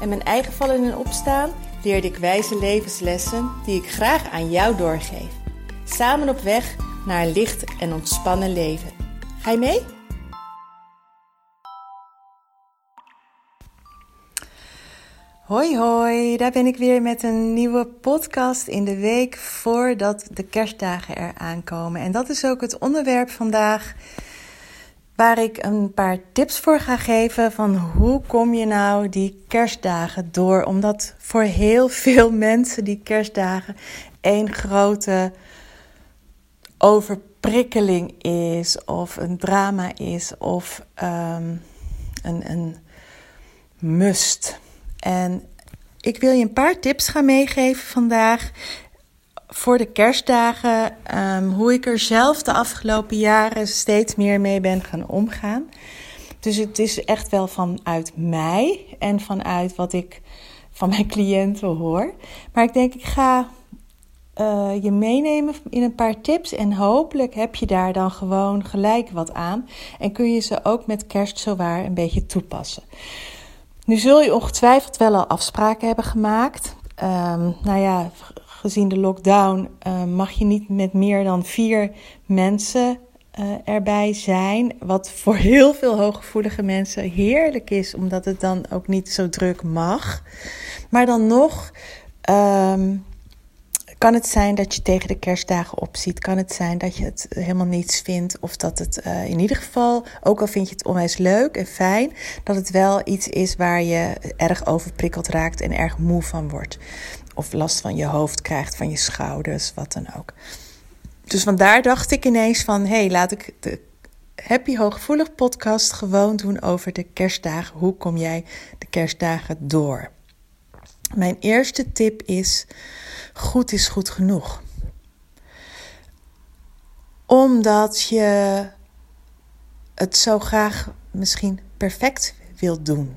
en mijn eigen vallen en opstaan leerde ik wijze levenslessen die ik graag aan jou doorgeef. Samen op weg naar een licht en ontspannen leven. Ga je mee? Hoi hoi, daar ben ik weer met een nieuwe podcast in de week voordat de kerstdagen eraan komen. En dat is ook het onderwerp vandaag waar ik een paar tips voor ga geven van hoe kom je nou die kerstdagen door. Omdat voor heel veel mensen die kerstdagen één grote overprikkeling is of een drama is of um, een, een must. En ik wil je een paar tips gaan meegeven vandaag voor de kerstdagen. Um, hoe ik er zelf de afgelopen jaren steeds meer mee ben gaan omgaan. Dus het is echt wel vanuit mij en vanuit wat ik van mijn cliënten hoor. Maar ik denk, ik ga uh, je meenemen in een paar tips. En hopelijk heb je daar dan gewoon gelijk wat aan. En kun je ze ook met kerst zowaar een beetje toepassen. Nu zul je ongetwijfeld wel al afspraken hebben gemaakt. Um, nou ja, gezien de lockdown uh, mag je niet met meer dan vier mensen uh, erbij zijn. Wat voor heel veel hooggevoelige mensen heerlijk is, omdat het dan ook niet zo druk mag. Maar dan nog. Um, kan het zijn dat je tegen de kerstdagen opziet? Kan het zijn dat je het helemaal niets vindt? Of dat het uh, in ieder geval, ook al vind je het onwijs leuk en fijn, dat het wel iets is waar je erg overprikkeld raakt en erg moe van wordt. Of last van je hoofd krijgt, van je schouders, wat dan ook. Dus vandaar dacht ik ineens van, hé, hey, laat ik de Happy Hooggevoelig podcast gewoon doen over de kerstdagen. Hoe kom jij de kerstdagen door? Mijn eerste tip is goed is goed genoeg. Omdat je het zo graag misschien perfect wilt doen.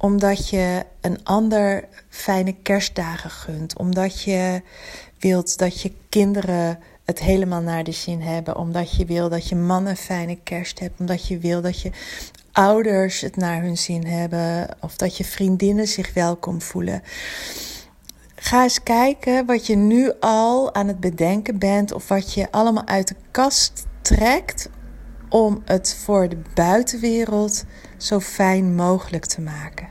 Omdat je een ander fijne kerstdagen gunt. Omdat je wilt dat je kinderen het helemaal naar de zin hebben. Omdat je wil dat je man een fijne kerst hebt. Omdat je wil dat je ouders het naar hun zin hebben. Of dat je vriendinnen zich welkom voelen. Ga eens kijken wat je nu al aan het bedenken bent of wat je allemaal uit de kast trekt om het voor de buitenwereld zo fijn mogelijk te maken.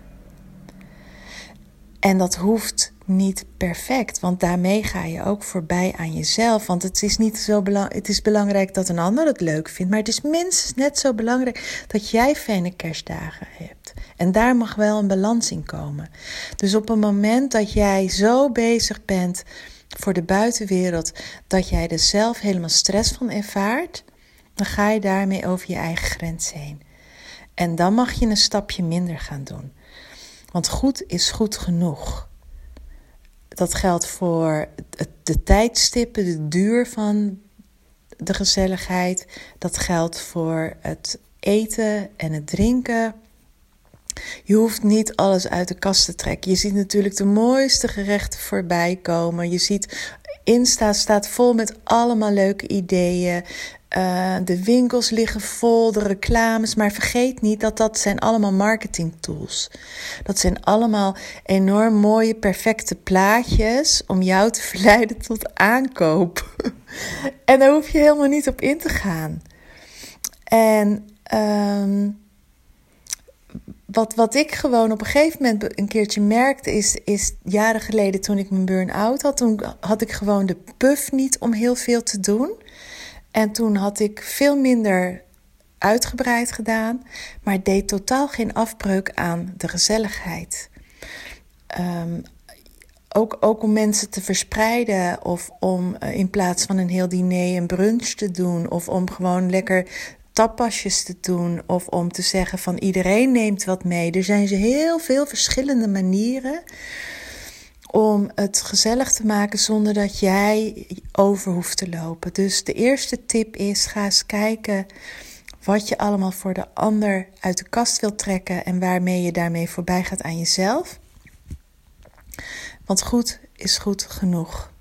En dat hoeft niet perfect, want daarmee ga je ook voorbij aan jezelf. Want het is niet zo belangrijk. Het is belangrijk dat een ander het leuk vindt, maar het is minstens net zo belangrijk dat jij fijne kerstdagen hebt. En daar mag wel een balans in komen. Dus op een moment dat jij zo bezig bent voor de buitenwereld dat jij er zelf helemaal stress van ervaart, dan ga je daarmee over je eigen grens heen. En dan mag je een stapje minder gaan doen. Want goed is goed genoeg. Dat geldt voor de tijdstippen, de duur van de gezelligheid. Dat geldt voor het eten en het drinken. Je hoeft niet alles uit de kast te trekken. Je ziet natuurlijk de mooiste gerechten voorbij komen. Je ziet Insta staat vol met allemaal leuke ideeën. Uh, de winkels liggen vol, de reclames. Maar vergeet niet dat dat zijn allemaal marketing tools. Dat zijn allemaal enorm mooie, perfecte plaatjes om jou te verleiden tot aankoop. en daar hoef je helemaal niet op in te gaan. En um, wat, wat ik gewoon op een gegeven moment een keertje merkte, is, is jaren geleden toen ik mijn burn-out had, toen had ik gewoon de puff niet om heel veel te doen. En toen had ik veel minder uitgebreid gedaan, maar deed totaal geen afbreuk aan de gezelligheid. Um, ook, ook om mensen te verspreiden of om uh, in plaats van een heel diner een brunch te doen of om gewoon lekker tappasjes te doen of om te zeggen van iedereen neemt wat mee. Er zijn heel veel verschillende manieren om het gezellig te maken zonder dat jij over hoeft te lopen. Dus de eerste tip is: ga eens kijken wat je allemaal voor de ander uit de kast wilt trekken en waarmee je daarmee voorbij gaat aan jezelf. Want goed is goed genoeg.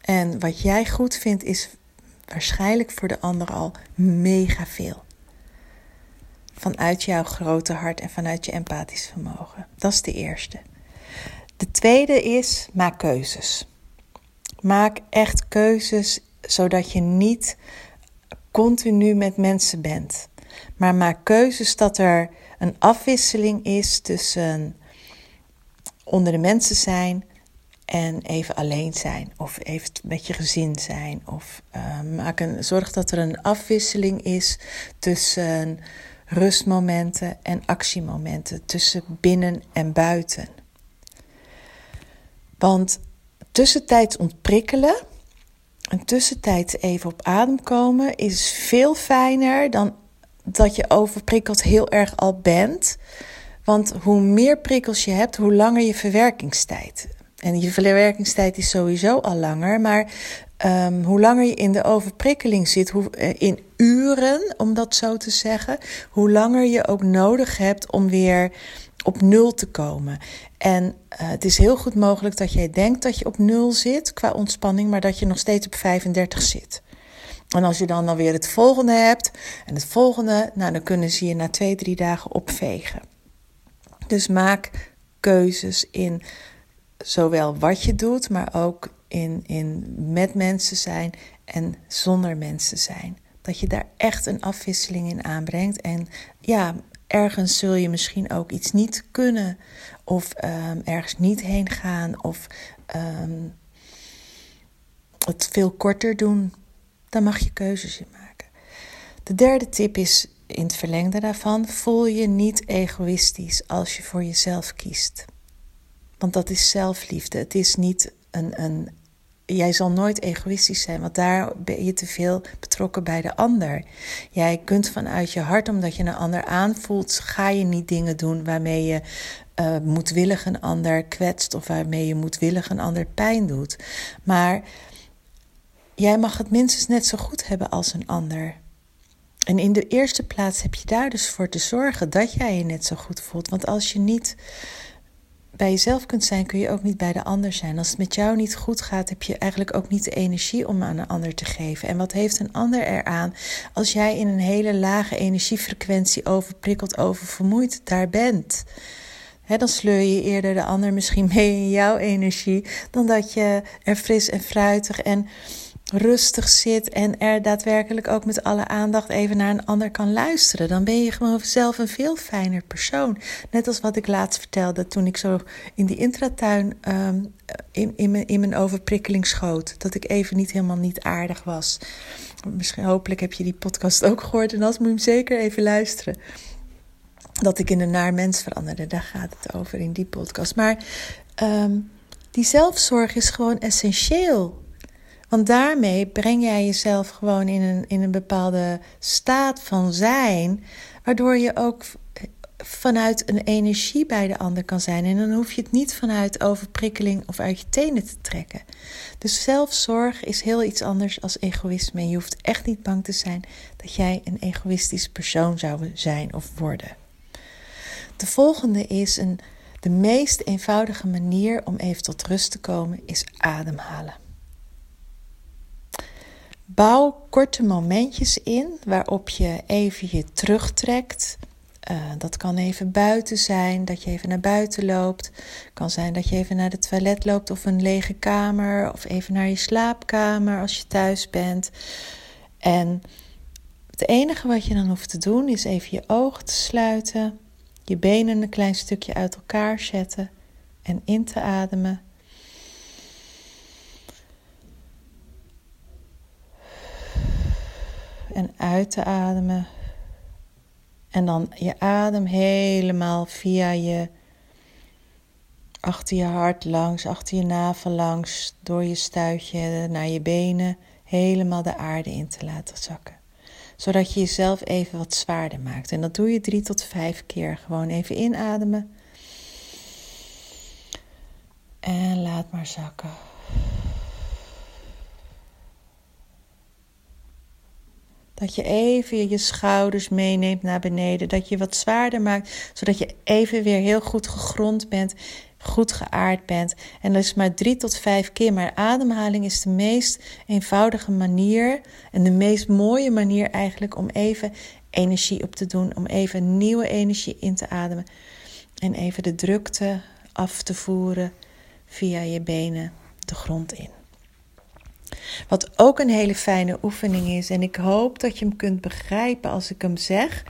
En wat jij goed vindt is waarschijnlijk voor de ander al mega veel. Vanuit jouw grote hart en vanuit je empathisch vermogen. Dat is de eerste. De tweede is maak keuzes. Maak echt keuzes zodat je niet continu met mensen bent. Maar maak keuzes dat er een afwisseling is tussen onder de mensen zijn en even alleen zijn. Of even met je gezin zijn. Of uh, maak een, zorg dat er een afwisseling is tussen rustmomenten en actiemomenten. Tussen binnen en buiten. Want tussentijds ontprikkelen een tussentijd even op adem komen is veel fijner dan dat je overprikkeld heel erg al bent. Want hoe meer prikkels je hebt, hoe langer je verwerkingstijd. En je verwerkingstijd is sowieso al langer, maar um, hoe langer je in de overprikkeling zit, hoe, eh, in uren, om dat zo te zeggen, hoe langer je ook nodig hebt om weer op nul te komen. En uh, het is heel goed mogelijk dat jij denkt dat je op nul zit qua ontspanning, maar dat je nog steeds op 35 zit. En als je dan alweer het volgende hebt en het volgende, nou dan kunnen ze je na twee, drie dagen opvegen. Dus maak keuzes in zowel wat je doet, maar ook in, in met mensen zijn en zonder mensen zijn. Dat je daar echt een afwisseling in aanbrengt. En ja, ergens zul je misschien ook iets niet kunnen, of um, ergens niet heen gaan, of um, het veel korter doen. Dan mag je keuzes in maken. De derde tip is in het verlengde daarvan: voel je niet egoïstisch als je voor jezelf kiest. Want dat is zelfliefde. Het is niet een, een jij zal nooit egoïstisch zijn, want daar ben je te veel betrokken bij de ander. Jij kunt vanuit je hart, omdat je een ander aanvoelt, ga je niet dingen doen waarmee je uh, moedwillig een ander kwetst of waarmee je moedwillig een ander pijn doet. Maar jij mag het minstens net zo goed hebben als een ander. En in de eerste plaats heb je daar dus voor te zorgen dat jij je net zo goed voelt. Want als je niet bij jezelf kunt zijn, kun je ook niet bij de ander zijn. Als het met jou niet goed gaat, heb je eigenlijk ook niet de energie om aan een ander te geven. En wat heeft een ander eraan als jij in een hele lage energiefrequentie overprikkeld, oververmoeid daar bent? dan sleur je eerder de ander misschien mee in jouw energie, dan dat je er fris en fruitig en rustig zit en er daadwerkelijk ook met alle aandacht even naar een ander kan luisteren. Dan ben je gewoon zelf een veel fijner persoon. Net als wat ik laatst vertelde toen ik zo in die intratuin um, in, in, mijn, in mijn overprikkeling schoot. Dat ik even niet helemaal niet aardig was. Misschien, hopelijk heb je die podcast ook gehoord en als moet je hem zeker even luisteren. Dat ik in een naar mens veranderde, daar gaat het over in die podcast. Maar um, die zelfzorg is gewoon essentieel want daarmee breng jij jezelf gewoon in een, in een bepaalde staat van zijn, waardoor je ook vanuit een energie bij de ander kan zijn. En dan hoef je het niet vanuit overprikkeling of uit je tenen te trekken. Dus zelfzorg is heel iets anders als egoïsme. En je hoeft echt niet bang te zijn dat jij een egoïstisch persoon zou zijn of worden. De volgende is een, de meest eenvoudige manier om even tot rust te komen, is ademhalen. Bouw korte momentjes in waarop je even je terugtrekt. Uh, dat kan even buiten zijn, dat je even naar buiten loopt. kan zijn dat je even naar de toilet loopt of een lege kamer. Of even naar je slaapkamer als je thuis bent. En het enige wat je dan hoeft te doen is even je ogen te sluiten. Je benen een klein stukje uit elkaar zetten. En in te ademen. en uit te ademen. En dan je adem helemaal via je achter je hart langs, achter je navel langs, door je stuitje naar je benen, helemaal de aarde in te laten zakken. Zodat je jezelf even wat zwaarder maakt. En dat doe je drie tot vijf keer. Gewoon even inademen. En laat maar zakken. Dat je even je schouders meeneemt naar beneden. Dat je wat zwaarder maakt, zodat je even weer heel goed gegrond bent, goed geaard bent. En dat is maar drie tot vijf keer. Maar ademhaling is de meest eenvoudige manier en de meest mooie manier eigenlijk om even energie op te doen. Om even nieuwe energie in te ademen. En even de drukte af te voeren via je benen de grond in. Wat ook een hele fijne oefening is, en ik hoop dat je hem kunt begrijpen als ik hem zeg,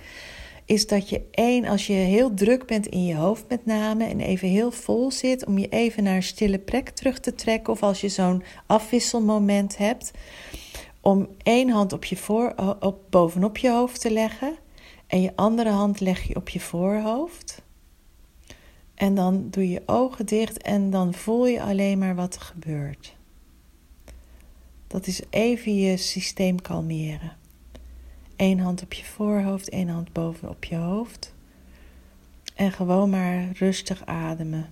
is dat je één, als je heel druk bent in je hoofd met name en even heel vol zit, om je even naar een stille plek terug te trekken, of als je zo'n afwisselmoment hebt, om één hand op je voor, op, bovenop je hoofd te leggen en je andere hand leg je op je voorhoofd. En dan doe je ogen dicht en dan voel je alleen maar wat er gebeurt. Dat is even je systeem kalmeren. Eén hand op je voorhoofd, één hand boven op je hoofd. En gewoon maar rustig ademen.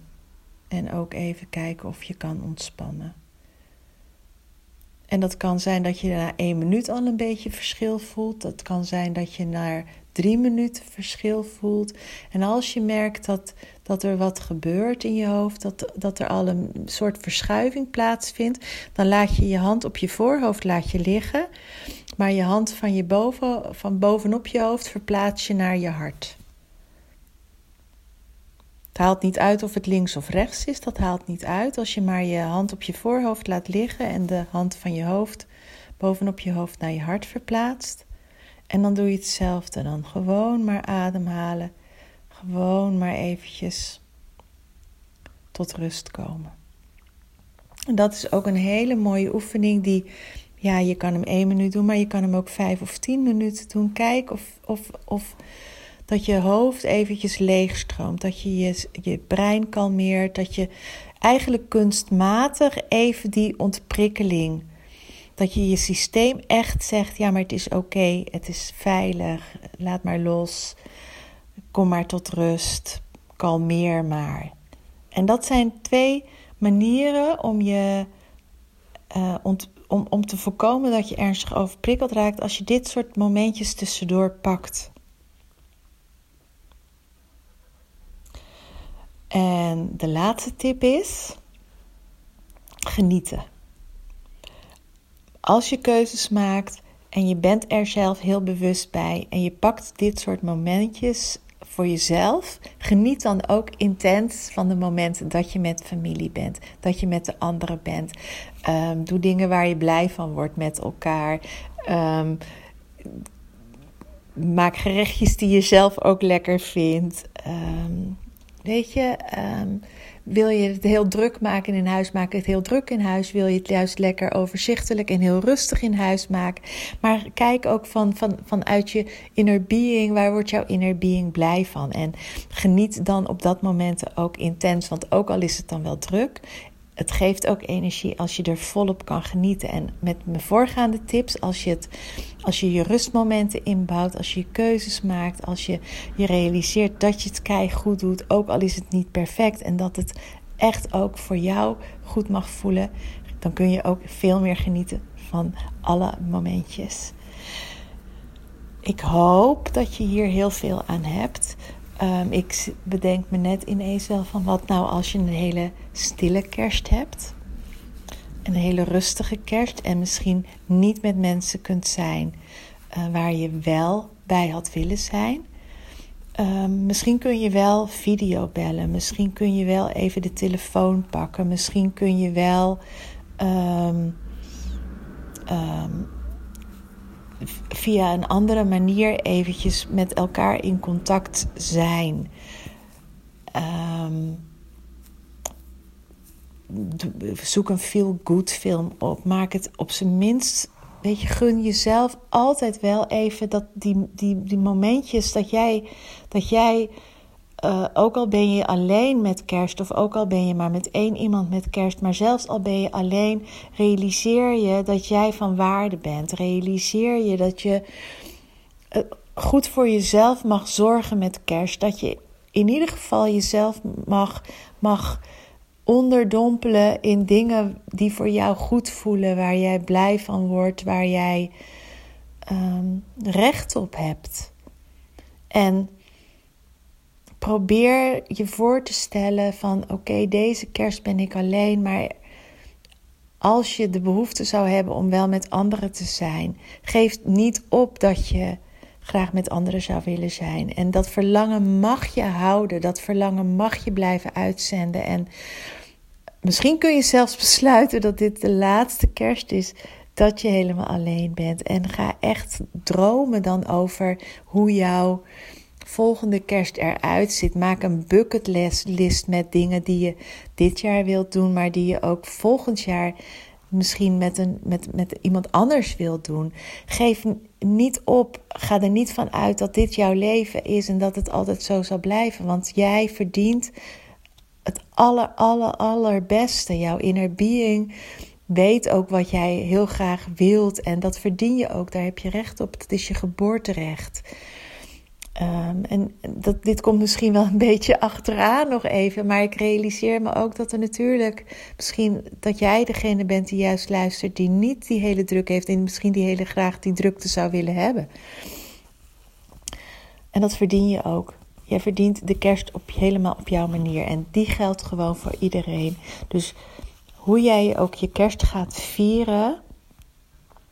En ook even kijken of je kan ontspannen. En dat kan zijn dat je na één minuut al een beetje verschil voelt. Dat kan zijn dat je na drie minuten verschil voelt. En als je merkt dat, dat er wat gebeurt in je hoofd, dat, dat er al een soort verschuiving plaatsvindt, dan laat je je hand op je voorhoofd laat je liggen. Maar je hand van, je boven, van bovenop je hoofd verplaats je naar je hart. Het haalt niet uit of het links of rechts is, dat haalt niet uit. Als je maar je hand op je voorhoofd laat liggen en de hand van je hoofd bovenop je hoofd naar je hart verplaatst. En dan doe je hetzelfde. Dan gewoon maar ademhalen. Gewoon maar eventjes tot rust komen. En dat is ook een hele mooie oefening die, ja, je kan hem één minuut doen, maar je kan hem ook vijf of tien minuten doen. Kijk of, of, of dat je hoofd eventjes leegstroomt, dat je, je je brein kalmeert, dat je eigenlijk kunstmatig even die ontprikkeling dat je je systeem echt zegt: ja, maar het is oké, het is veilig, laat maar los, kom maar tot rust, kalmeer maar. En dat zijn twee manieren om je ont, om, om te voorkomen dat je ernstig overprikkeld raakt als je dit soort momentjes tussendoor pakt. En de laatste tip is genieten. Als je keuzes maakt en je bent er zelf heel bewust bij en je pakt dit soort momentjes voor jezelf, geniet dan ook intens van de momenten dat je met familie bent, dat je met de anderen bent. Um, doe dingen waar je blij van wordt met elkaar. Um, maak gerechtjes die je zelf ook lekker vindt. Um, weet je, wil je het heel druk maken in huis, maak het heel druk in huis. Wil je het juist lekker overzichtelijk en heel rustig in huis maken. Maar kijk ook van, van, vanuit je inner being, waar wordt jouw inner being blij van? En geniet dan op dat moment ook intens, want ook al is het dan wel druk, het geeft ook energie als je er volop kan genieten. En met mijn voorgaande tips, als je, het, als je je rustmomenten inbouwt, als je keuzes maakt, als je je realiseert dat je het kei goed doet, ook al is het niet perfect en dat het echt ook voor jou goed mag voelen, dan kun je ook veel meer genieten van alle momentjes. Ik hoop dat je hier heel veel aan hebt. Um, ik bedenk me net ineens wel van wat nou als je een hele stille kerst hebt. Een hele rustige kerst en misschien niet met mensen kunt zijn uh, waar je wel bij had willen zijn. Um, misschien kun je wel video bellen. Misschien kun je wel even de telefoon pakken. Misschien kun je wel um, via een andere manier eventjes met elkaar in contact zijn. Zoek een feel-good film op. Maak het op zijn minst. Weet je, gun jezelf altijd wel even dat die, die, die momentjes dat jij, dat jij uh, ook al ben je alleen met kerst, of ook al ben je maar met één iemand met kerst, maar zelfs al ben je alleen, realiseer je dat jij van waarde bent. Realiseer je dat je goed voor jezelf mag zorgen met kerst. Dat je in ieder geval jezelf mag, mag onderdompelen in dingen die voor jou goed voelen, waar jij blij van wordt, waar jij um, recht op hebt. En probeer je voor te stellen van oké, deze kerst ben ik alleen, maar als je de behoefte zou hebben om wel met anderen te zijn, geef niet op dat je graag met anderen zou willen zijn. En dat verlangen mag je houden, dat verlangen mag je blijven uitzenden. En misschien kun je zelfs besluiten dat dit de laatste kerst is dat je helemaal alleen bent. En ga echt dromen dan over hoe jouw volgende kerst eruit ziet. Maak een bucketlist met dingen die je dit jaar wilt doen, maar die je ook volgend jaar misschien met, een, met, met iemand anders wilt doen. Geef niet op. Ga er niet van uit dat dit jouw leven is en dat het altijd zo zal blijven. Want jij verdient het aller, aller, allerbeste. Jouw inner being weet ook wat jij heel graag wilt. En dat verdien je ook. Daar heb je recht op. Dat is je geboorterecht. Um, en dat, dit komt misschien wel een beetje achteraan nog even, maar ik realiseer me ook dat er natuurlijk misschien dat jij degene bent die juist luistert, die niet die hele druk heeft en misschien die hele graag die drukte zou willen hebben. En dat verdien je ook. Jij verdient de kerst op, helemaal op jouw manier en die geldt gewoon voor iedereen. Dus hoe jij ook je kerst gaat vieren,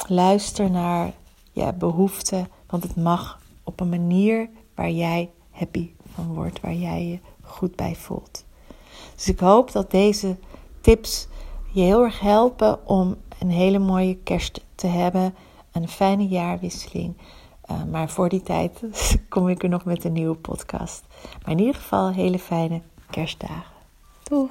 luister naar je behoeften, want het mag op een manier waar jij happy van wordt, waar jij je goed bij voelt. Dus ik hoop dat deze tips je heel erg helpen om een hele mooie kerst te hebben, een fijne jaarwisseling. Uh, maar voor die tijd kom ik er nog met een nieuwe podcast. Maar in ieder geval hele fijne kerstdagen. Doeg!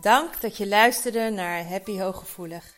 Dank dat je luisterde naar Happy Hooggevoelig.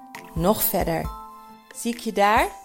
nog verder. Zie ik je daar?